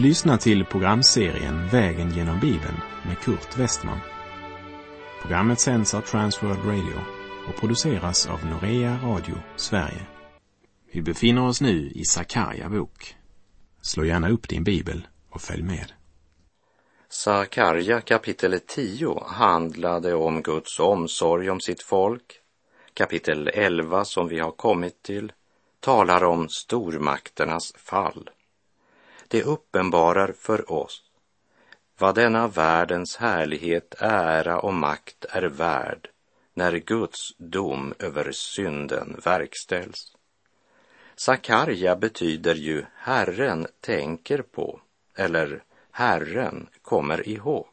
Du lyssnar till programserien Vägen genom Bibeln med Kurt Westman. Programmet sänds av Transworld Radio och produceras av Norea Radio Sverige. Vi befinner oss nu i Sakarja bok. Slå gärna upp din bibel och följ med. Sakarja kapitel 10 handlade om Guds omsorg om sitt folk. Kapitel 11 som vi har kommit till talar om stormakternas fall. Det uppenbarar för oss vad denna världens härlighet, ära och makt är värd när Guds dom över synden verkställs. Sakarja betyder ju Herren tänker på eller Herren kommer ihåg.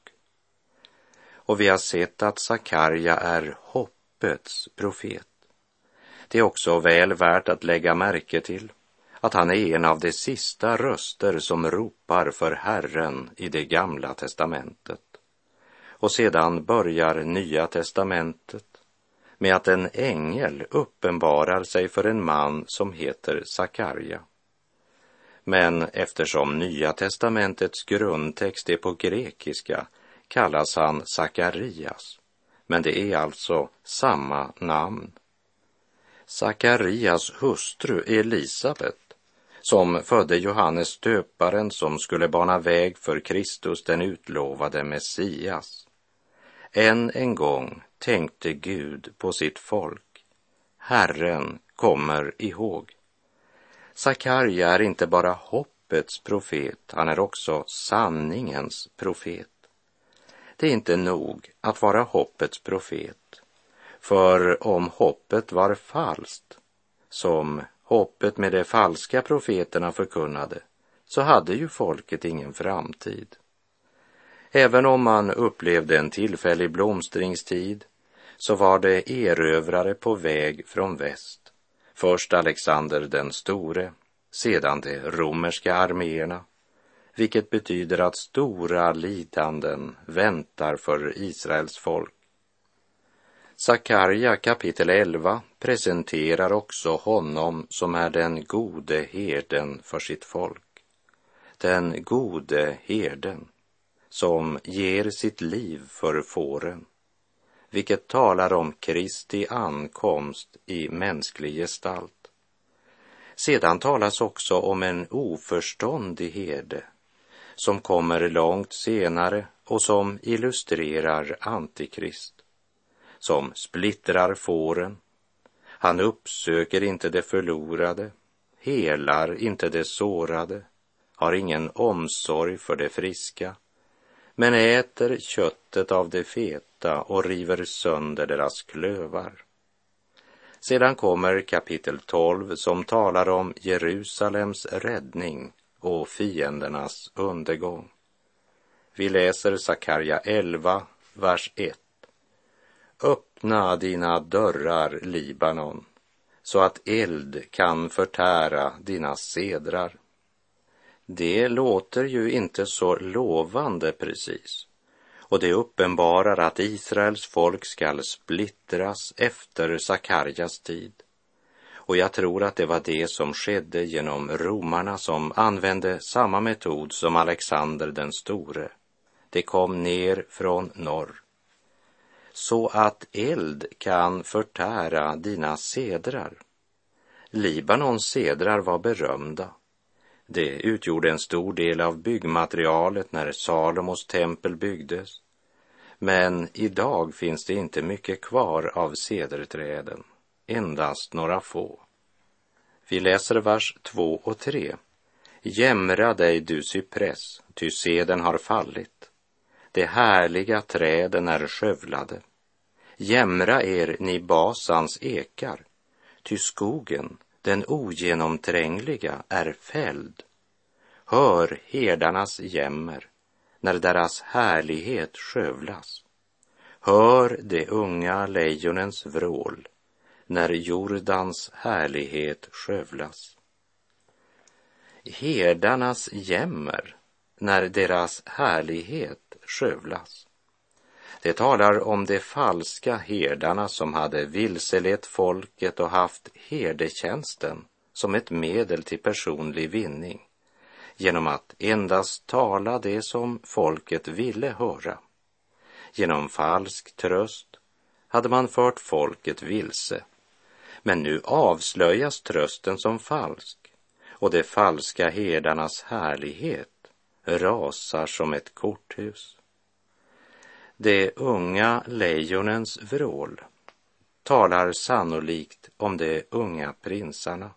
Och vi har sett att Sakarja är hoppets profet. Det är också väl värt att lägga märke till att han är en av de sista röster som ropar för Herren i det gamla testamentet. Och sedan börjar Nya testamentet med att en ängel uppenbarar sig för en man som heter Sakarja. Men eftersom Nya testamentets grundtext är på grekiska kallas han Sakarias, men det är alltså samma namn. Sakarias hustru Elisabet som födde Johannes döparen som skulle bana väg för Kristus, den utlovade Messias. Än en gång tänkte Gud på sitt folk. Herren kommer ihåg. Sakarja är inte bara hoppets profet, han är också sanningens profet. Det är inte nog att vara hoppets profet, för om hoppet var falskt, som hoppet med de falska profeterna förkunnade, så hade ju folket ingen framtid. Även om man upplevde en tillfällig blomstringstid så var det erövrare på väg från väst. Först Alexander den store, sedan de romerska arméerna, vilket betyder att stora lidanden väntar för Israels folk. Sakarja kapitel 11 presenterar också honom som är den gode herden för sitt folk. Den gode herden som ger sitt liv för fåren, vilket talar om Kristi ankomst i mänsklig gestalt. Sedan talas också om en oförståndig herde som kommer långt senare och som illustrerar Antikrist som splittrar fåren. Han uppsöker inte det förlorade, helar inte det sårade, har ingen omsorg för det friska, men äter köttet av det feta och river sönder deras klövar. Sedan kommer kapitel 12 som talar om Jerusalems räddning och fiendernas undergång. Vi läser Sakarja 11, vers 1. Öppna dina dörrar, Libanon, så att eld kan förtära dina sedrar. Det låter ju inte så lovande precis. Och det uppenbarar att Israels folk skall splittras efter Sakarjas tid. Och jag tror att det var det som skedde genom romarna som använde samma metod som Alexander den store. Det kom ner från norr så att eld kan förtära dina sedrar. Libanons sedrar var berömda. Det utgjorde en stor del av byggmaterialet när Salomos tempel byggdes. Men idag finns det inte mycket kvar av cederträden, endast några få. Vi läser vers 2 och 3. Jämra dig, du cypress, ty seden har fallit. De härliga träden är skövlade. Jämra er, ni Basans ekar, ty skogen, den ogenomträngliga, är fälld. Hör herdarnas jämmer när deras härlighet skövlas. Hör de unga lejonens vrål när Jordans härlighet skövlas. Herdarnas jämmer när deras härlighet skövlas. Det talar om de falska herdarna som hade vilselett folket och haft herdetjänsten som ett medel till personlig vinning. genom att endast tala det som folket ville höra. Genom falsk tröst hade man fört folket vilse. Men nu avslöjas trösten som falsk och de falska herdarnas härlighet rasar som ett korthus. De unga lejonens vrål talar sannolikt om de unga prinsarna.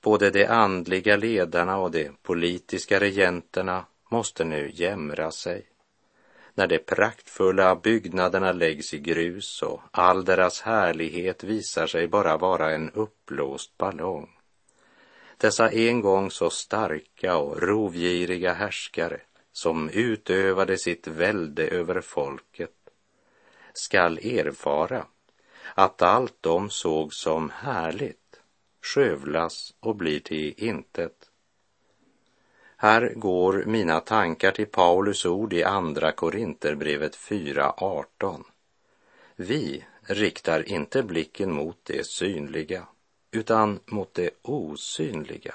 Både de andliga ledarna och de politiska regenterna måste nu jämra sig. När de praktfulla byggnaderna läggs i grus och all deras härlighet visar sig bara vara en uppblåst ballong. Dessa en gång så starka och rovgiriga härskare som utövade sitt välde över folket skall erfara att allt de såg som härligt skövlas och blir till intet. Här går mina tankar till Paulus ord i Andra Korinterbrevet 4.18. Vi riktar inte blicken mot det synliga, utan mot det osynliga.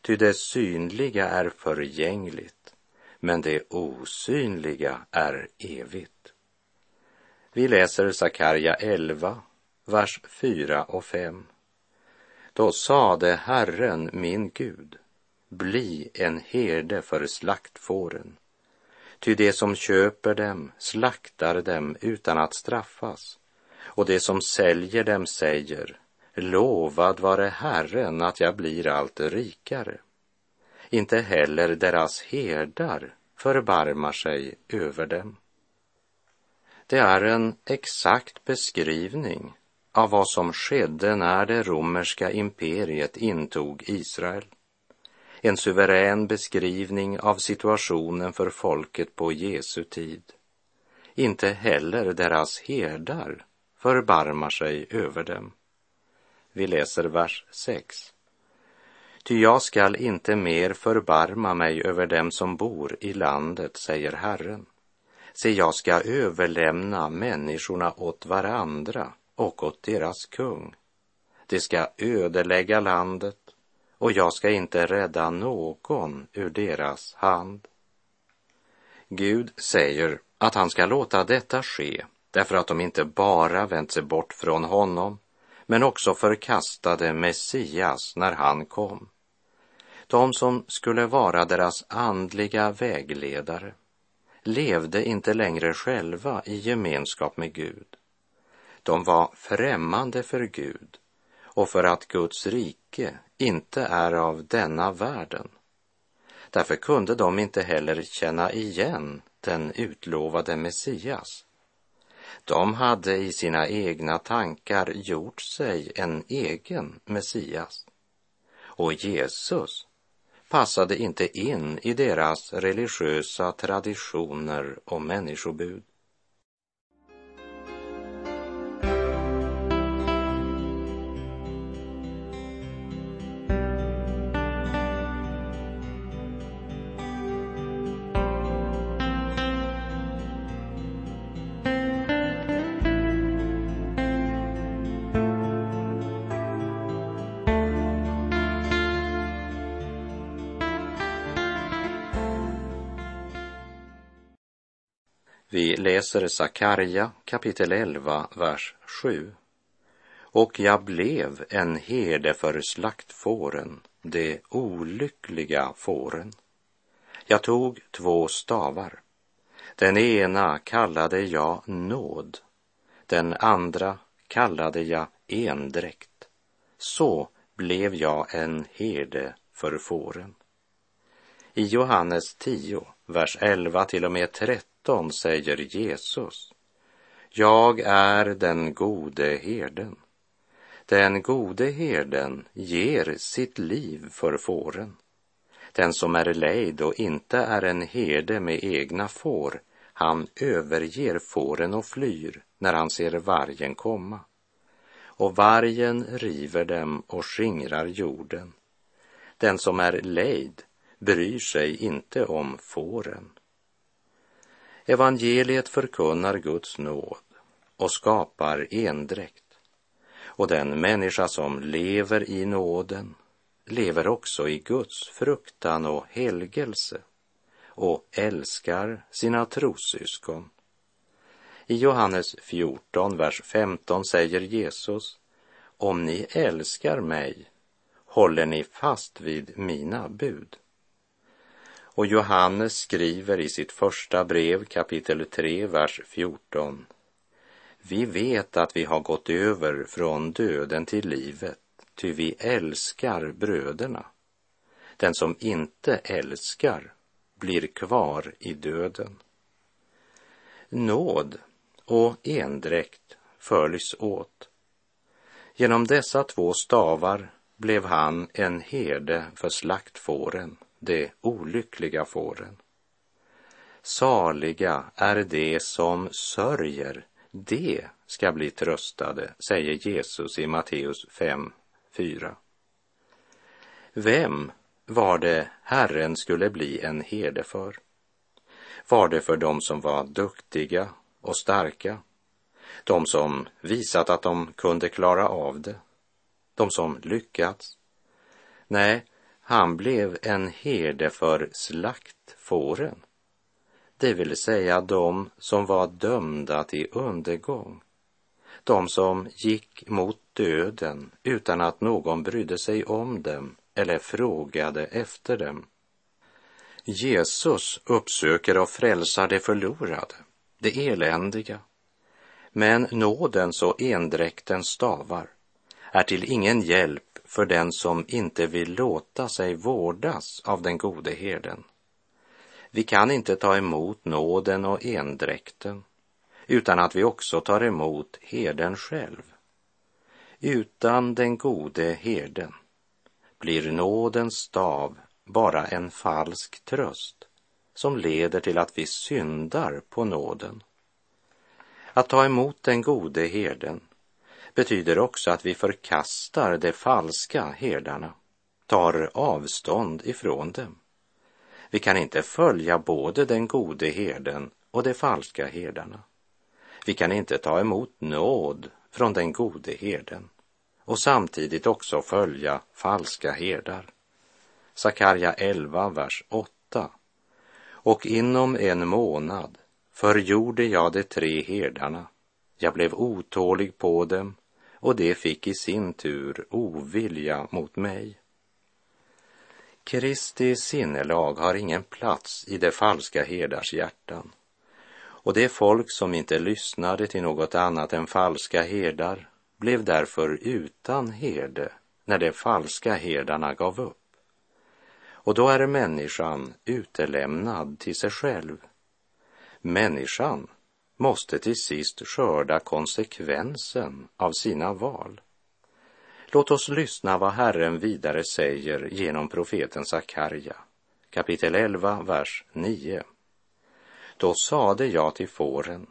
Ty det synliga är förgängligt, men det osynliga är evigt. Vi läser Sakarja 11, vers 4 och 5. Då sade Herren, min Gud, bli en herde för slaktfåren. Ty de som köper dem slaktar dem utan att straffas, och de som säljer dem säger, lovad vare Herren att jag blir allt rikare. Inte heller deras herdar förbarmar sig över dem. Det är en exakt beskrivning av vad som skedde när det romerska imperiet intog Israel. En suverän beskrivning av situationen för folket på Jesu tid. Inte heller deras herdar förbarmar sig över dem. Vi läser vers 6. Ty jag skall inte mer förbarma mig över dem som bor i landet, säger Herren. Se, jag ska överlämna människorna åt varandra och åt deras kung. De ska ödelägga landet och jag ska inte rädda någon ur deras hand. Gud säger att han ska låta detta ske därför att de inte bara vänt sig bort från honom men också förkastade Messias när han kom. De som skulle vara deras andliga vägledare levde inte längre själva i gemenskap med Gud. De var främmande för Gud och för att Guds rike inte är av denna världen. Därför kunde de inte heller känna igen den utlovade Messias. De hade i sina egna tankar gjort sig en egen Messias. Och Jesus passade inte in i deras religiösa traditioner och människobud. Vi läser Sakarja kapitel 11, vers 7. Och jag blev en herde för slaktfåren, de olyckliga fåren. Jag tog två stavar. Den ena kallade jag nåd, den andra kallade jag endräkt. Så blev jag en herde för fåren. I Johannes 10, vers 11 till och med 13 13 säger Jesus, jag är den gode herden. Den gode herden ger sitt liv för fåren. Den som är lejd och inte är en herde med egna får, han överger fåren och flyr när han ser vargen komma. Och vargen river dem och skingrar jorden. Den som är lejd bryr sig inte om fåren. Evangeliet förkunnar Guds nåd och skapar endräkt. Och den människa som lever i nåden lever också i Guds fruktan och helgelse och älskar sina trossyskon. I Johannes 14, vers 15 säger Jesus, om ni älskar mig håller ni fast vid mina bud. Och Johannes skriver i sitt första brev kapitel 3, vers 14. Vi vet att vi har gått över från döden till livet, ty vi älskar bröderna. Den som inte älskar blir kvar i döden. Nåd och endräkt följs åt. Genom dessa två stavar blev han en herde för slaktfåren, de olyckliga fåren. Saliga är de som sörjer, de ska bli tröstade, säger Jesus i Matteus 5, 4. Vem var det Herren skulle bli en herde för? Var det för dem som var duktiga och starka? De som visat att de kunde klara av det? De som lyckats? Nej, han blev en herde för slaktfåren, det vill säga de som var dömda till undergång, de som gick mot döden utan att någon brydde sig om dem eller frågade efter dem. Jesus uppsöker och frälsar de förlorade, de eländiga. Men nådens och endräktens stavar är till ingen hjälp för den som inte vill låta sig vårdas av den gode herden. Vi kan inte ta emot nåden och endräkten utan att vi också tar emot herden själv. Utan den gode herden blir nådens stav bara en falsk tröst som leder till att vi syndar på nåden. Att ta emot den gode herden betyder också att vi förkastar de falska herdarna, tar avstånd ifrån dem. Vi kan inte följa både den gode herden och de falska herdarna. Vi kan inte ta emot nåd från den gode herden och samtidigt också följa falska herdar. Sakarja 11, vers 8. Och inom en månad förgjorde jag de tre herdarna. Jag blev otålig på dem och det fick i sin tur ovilja mot mig. Kristi sinnelag har ingen plats i de falska herdars hjärtan. Och det folk som inte lyssnade till något annat än falska herdar blev därför utan herde när de falska herdarna gav upp. Och då är människan utelämnad till sig själv. Människan måste till sist skörda konsekvensen av sina val. Låt oss lyssna vad Herren vidare säger genom profeten Sakarja, kapitel 11, vers 9. Då sade jag till fåren,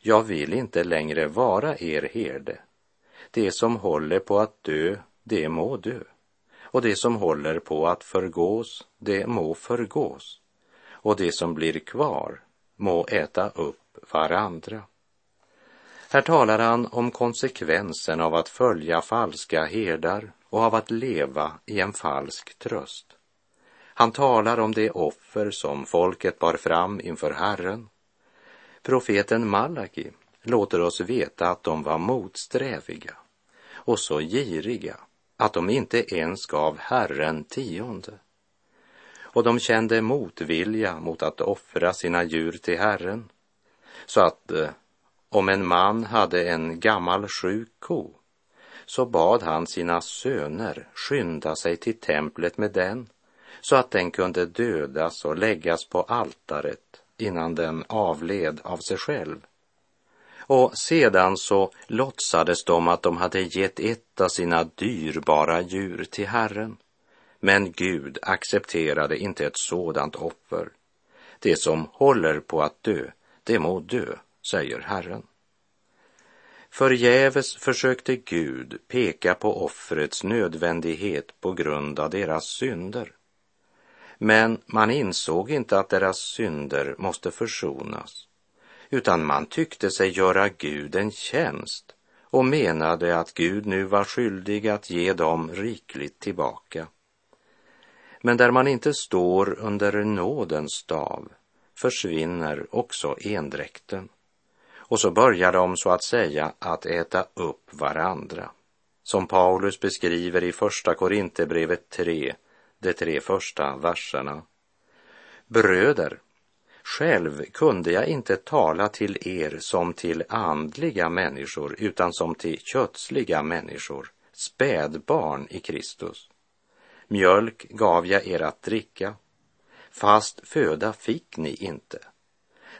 jag vill inte längre vara er herde. Det som håller på att dö, det må dö. Och det som håller på att förgås, det må förgås. Och det som blir kvar må äta upp varandra. Här talar han om konsekvensen av att följa falska herdar och av att leva i en falsk tröst. Han talar om det offer som folket bar fram inför Herren. Profeten Malaki låter oss veta att de var motsträviga och så giriga att de inte ens gav Herren tionde. Och de kände motvilja mot att offra sina djur till Herren så att eh, om en man hade en gammal sjuk ko så bad han sina söner skynda sig till templet med den så att den kunde dödas och läggas på altaret innan den avled av sig själv. Och sedan så låtsades de att de hade gett ett av sina dyrbara djur till Herren. Men Gud accepterade inte ett sådant offer. Det som håller på att dö, det må dö, säger Herren. Förgäves försökte Gud peka på offrets nödvändighet på grund av deras synder. Men man insåg inte att deras synder måste försonas, utan man tyckte sig göra Gud en tjänst och menade att Gud nu var skyldig att ge dem rikligt tillbaka. Men där man inte står under nådens stav försvinner också endräkten. Och så börjar de så att säga att äta upp varandra. Som Paulus beskriver i Första Korinthierbrevet 3, de tre första verserna. Bröder, själv kunde jag inte tala till er som till andliga människor utan som till kötsliga människor, spädbarn i Kristus. Mjölk gav jag er att dricka, fast föda fick ni inte.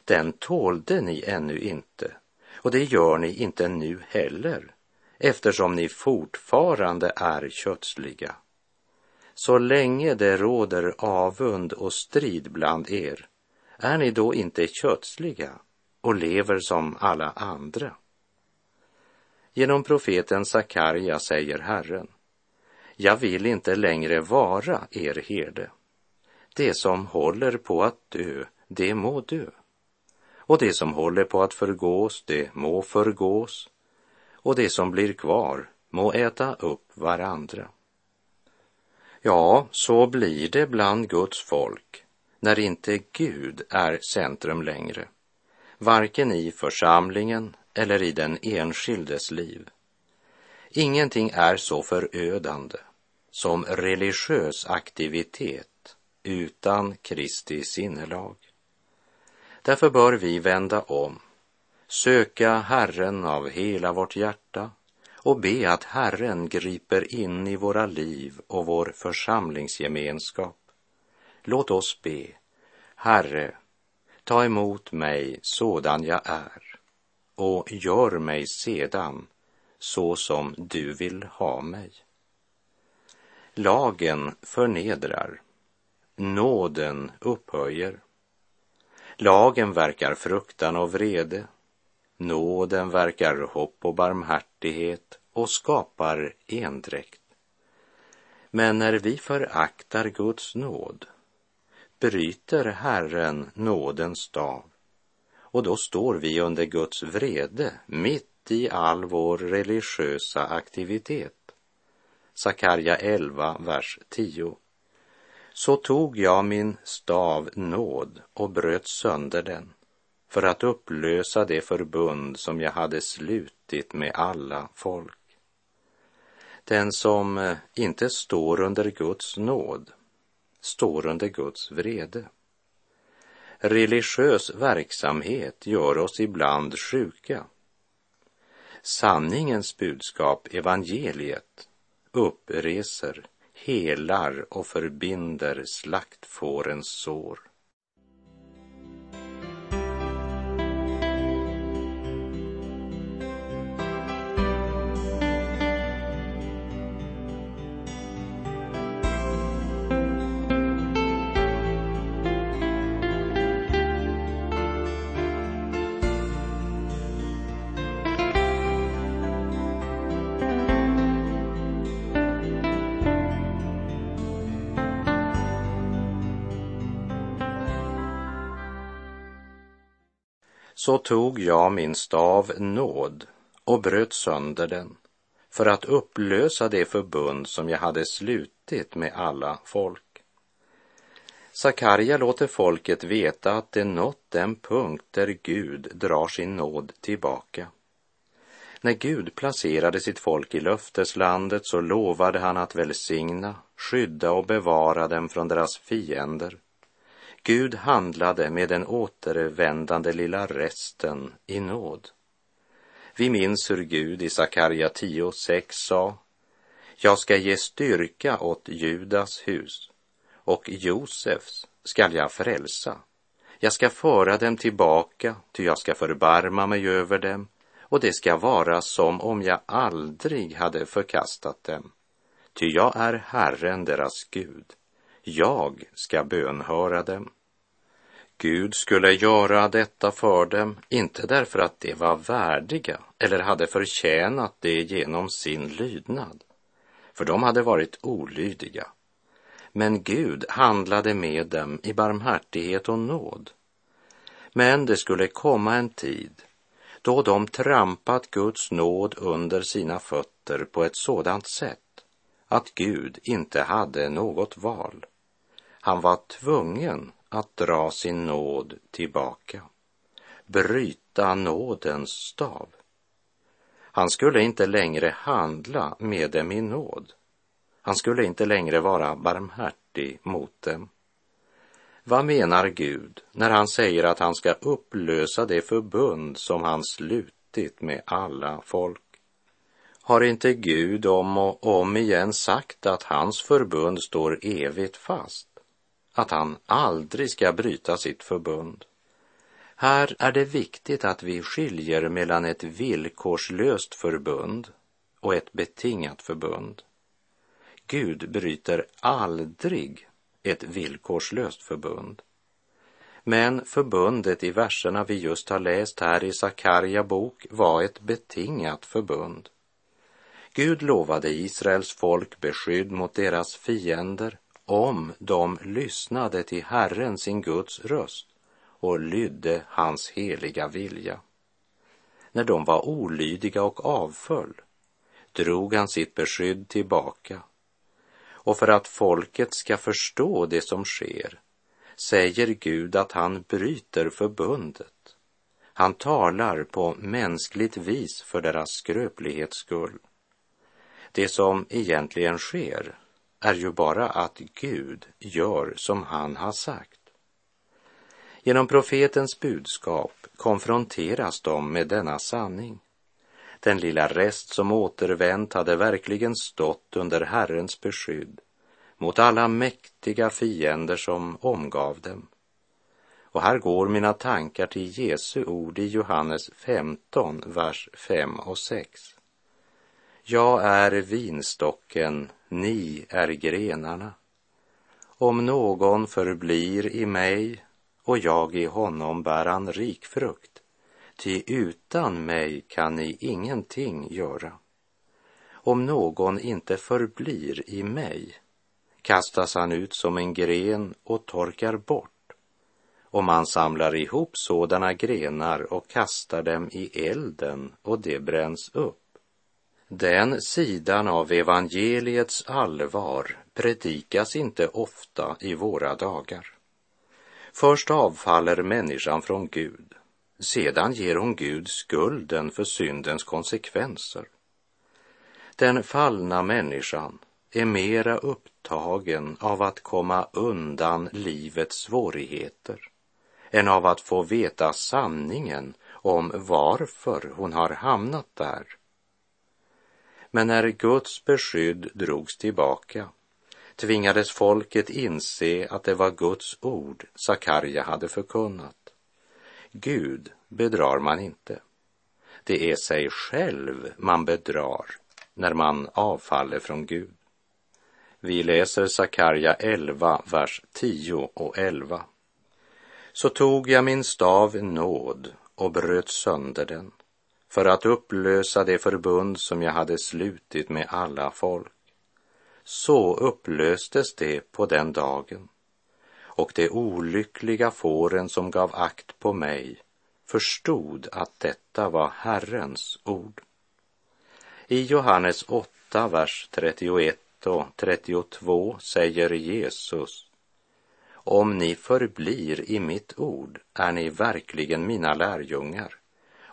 Den tålde ni ännu inte, och det gör ni inte nu heller, eftersom ni fortfarande är kötsliga. Så länge det råder avund och strid bland er, är ni då inte kötsliga och lever som alla andra? Genom profeten Sakarja säger Herren, jag vill inte längre vara er herde. Det som håller på att dö, det må dö. Och det som håller på att förgås, det må förgås. Och det som blir kvar må äta upp varandra. Ja, så blir det bland Guds folk när inte Gud är centrum längre, varken i församlingen eller i den enskildes liv. Ingenting är så förödande som religiös aktivitet utan Kristi sinnelag. Därför bör vi vända om, söka Herren av hela vårt hjärta och be att Herren griper in i våra liv och vår församlingsgemenskap. Låt oss be. Herre, ta emot mig sådan jag är och gör mig sedan så som du vill ha mig. Lagen förnedrar, nåden upphöjer. Lagen verkar fruktan och vrede, nåden verkar hopp och barmhärtighet och skapar endräkt. Men när vi föraktar Guds nåd bryter Herren nådens stav och då står vi under Guds vrede mitt i all vår religiösa aktivitet. Sakarja 11, vers 10. Så tog jag min stav nåd och bröt sönder den för att upplösa det förbund som jag hade slutit med alla folk. Den som eh, inte står under Guds nåd står under Guds vrede. Religiös verksamhet gör oss ibland sjuka. Sanningens budskap, evangeliet, uppreser, helar och förbinder slaktfårens sår. Så tog jag min stav nåd och bröt sönder den för att upplösa det förbund som jag hade slutit med alla folk. Sakarja låter folket veta att det nått den punkt där Gud drar sin nåd tillbaka. När Gud placerade sitt folk i löfteslandet så lovade han att välsigna, skydda och bevara dem från deras fiender Gud handlade med den återvändande lilla resten i nåd. Vi minns hur Gud i Sakarja 10.6 sa Jag ska ge styrka åt Judas hus och Josefs skall jag frälsa. Jag ska föra dem tillbaka, ty jag ska förbarma mig över dem och det ska vara som om jag aldrig hade förkastat dem. Ty jag är Herren deras Gud. Jag ska bönhöra dem. Gud skulle göra detta för dem, inte därför att de var värdiga eller hade förtjänat det genom sin lydnad, för de hade varit olydiga. Men Gud handlade med dem i barmhärtighet och nåd. Men det skulle komma en tid då de trampat Guds nåd under sina fötter på ett sådant sätt att Gud inte hade något val Han var tvungen att dra sin nåd tillbaka, bryta nådens stav. Han skulle inte längre handla med dem i nåd. Han skulle inte längre vara barmhärtig mot dem. Vad menar Gud när han säger att han ska upplösa det förbund som han slutit med alla folk? Har inte Gud om och om igen sagt att hans förbund står evigt fast? Att han aldrig ska bryta sitt förbund? Här är det viktigt att vi skiljer mellan ett villkorslöst förbund och ett betingat förbund. Gud bryter aldrig ett villkorslöst förbund. Men förbundet i verserna vi just har läst här i Sakarja bok var ett betingat förbund. Gud lovade Israels folk beskydd mot deras fiender om de lyssnade till Herren, sin Guds röst och lydde hans heliga vilja. När de var olydiga och avföll drog han sitt beskydd tillbaka. Och för att folket ska förstå det som sker säger Gud att han bryter förbundet. Han talar på mänskligt vis för deras skröplighets skull. Det som egentligen sker är ju bara att Gud gör som han har sagt. Genom profetens budskap konfronteras de med denna sanning. Den lilla rest som återvänt hade verkligen stått under Herrens beskydd mot alla mäktiga fiender som omgav dem. Och här går mina tankar till Jesu ord i Johannes 15, vers 5 och 6. Jag är vinstocken, ni är grenarna. Om någon förblir i mig och jag i honom bär han rik frukt, ty utan mig kan ni ingenting göra. Om någon inte förblir i mig kastas han ut som en gren och torkar bort. Och man samlar ihop sådana grenar och kastar dem i elden och det bränns upp. Den sidan av evangeliets allvar predikas inte ofta i våra dagar. Först avfaller människan från Gud, sedan ger hon Gud skulden för syndens konsekvenser. Den fallna människan är mera upptagen av att komma undan livets svårigheter än av att få veta sanningen om varför hon har hamnat där. Men när Guds beskydd drogs tillbaka tvingades folket inse att det var Guds ord Sakarja hade förkunnat. Gud bedrar man inte. Det är sig själv man bedrar när man avfaller från Gud. Vi läser Sakarja 11, vers 10 och 11. Så tog jag min stav nåd och bröt sönder den för att upplösa det förbund som jag hade slutit med alla folk. Så upplöstes det på den dagen och de olyckliga fåren som gav akt på mig förstod att detta var Herrens ord. I Johannes 8, vers 31 och 32 säger Jesus Om ni förblir i mitt ord är ni verkligen mina lärjungar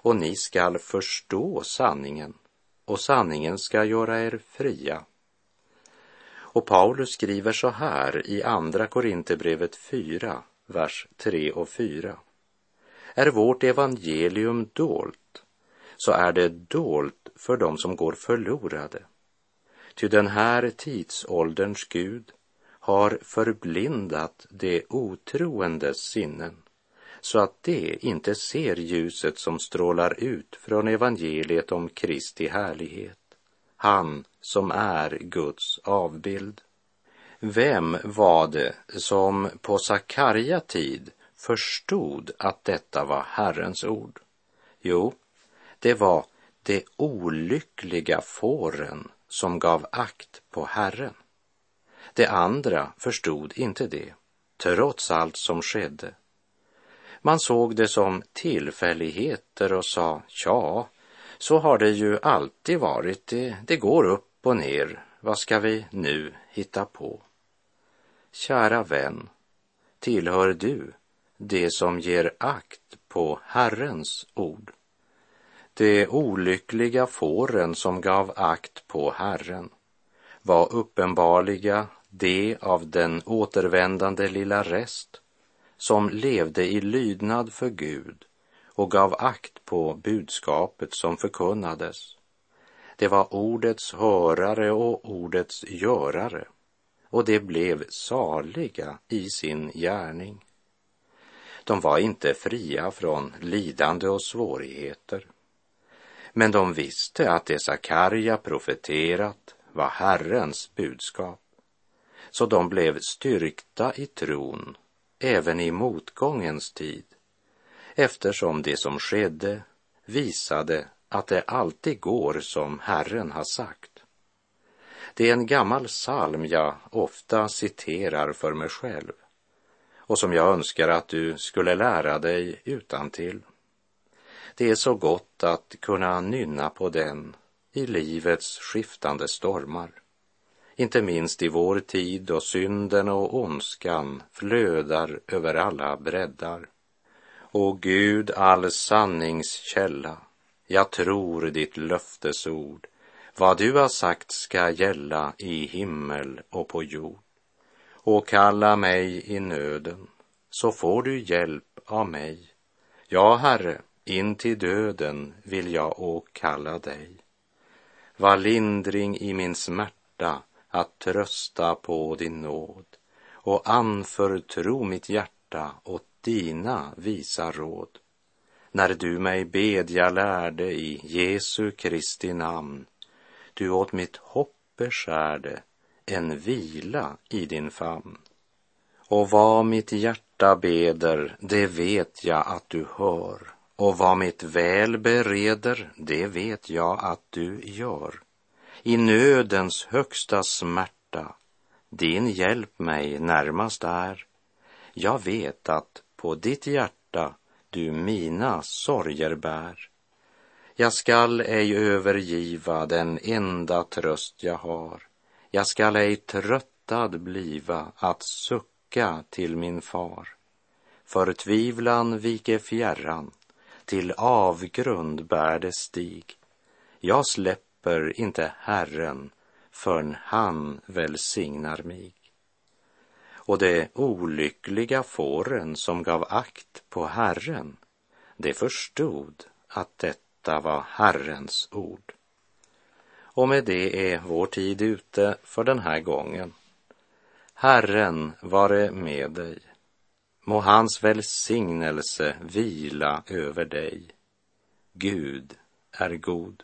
och ni skall förstå sanningen och sanningen ska göra er fria. Och Paulus skriver så här i Andra Korinthierbrevet 4, vers 3 och 4. Är vårt evangelium dolt, så är det dolt för dem som går förlorade. Ty den här tidsålderns Gud har förblindat de otroendes sinnen så att de inte ser ljuset som strålar ut från evangeliet om Kristi härlighet, han som är Guds avbild. Vem var det som på Sakarja tid förstod att detta var Herrens ord? Jo, det var de olyckliga fåren som gav akt på Herren. De andra förstod inte det, trots allt som skedde. Man såg det som tillfälligheter och sa, ja, så har det ju alltid varit, det, det går upp och ner, vad ska vi nu hitta på? kära vän, tillhör du det som ger akt på Herrens ord? De olyckliga fåren som gav akt på Herren var uppenbarliga de av den återvändande lilla rest som levde i lydnad för Gud och gav akt på budskapet som förkunnades. Det var ordets hörare och ordets görare och de blev saliga i sin gärning. De var inte fria från lidande och svårigheter. Men de visste att det Sakarja profeterat var Herrens budskap. Så de blev styrkta i tron även i motgångens tid eftersom det som skedde visade att det alltid går som Herren har sagt. Det är en gammal psalm jag ofta citerar för mig själv och som jag önskar att du skulle lära dig utan till. Det är så gott att kunna nynna på den i livets skiftande stormar. Inte minst i vår tid då synden och ondskan flödar över alla breddar. O Gud, all sanningskälla, jag tror ditt löftesord. Vad du har sagt ska gälla i himmel och på jord. Och kalla mig i nöden, så får du hjälp av mig. Ja, Herre, in till döden vill jag åkalla dig. Var lindring i min smärta att trösta på din nåd och anförtro mitt hjärta åt dina visa råd. När du mig bedja lärde i Jesu Kristi namn, du åt mitt hopp beskärde en vila i din famn. Och vad mitt hjärta beder, det vet jag att du hör. Och vad mitt väl bereder, det vet jag att du gör. I nödens högsta smärta, din hjälp mig närmast är. Jag vet att på ditt hjärta du mina sorger bär. Jag skall ej övergiva den enda tröst jag har. Jag skall ej tröttad bliva att sucka till min far. Förtvivlan vike fjärran, till avgrund bär det stig. Jag släpper inte Herren förrän han välsignar mig och de olyckliga fåren som gav akt på Herren, de förstod att detta var Herrens ord. Och med det är vår tid ute för den här gången. Herren vare med dig. Må hans välsignelse vila över dig. Gud är god.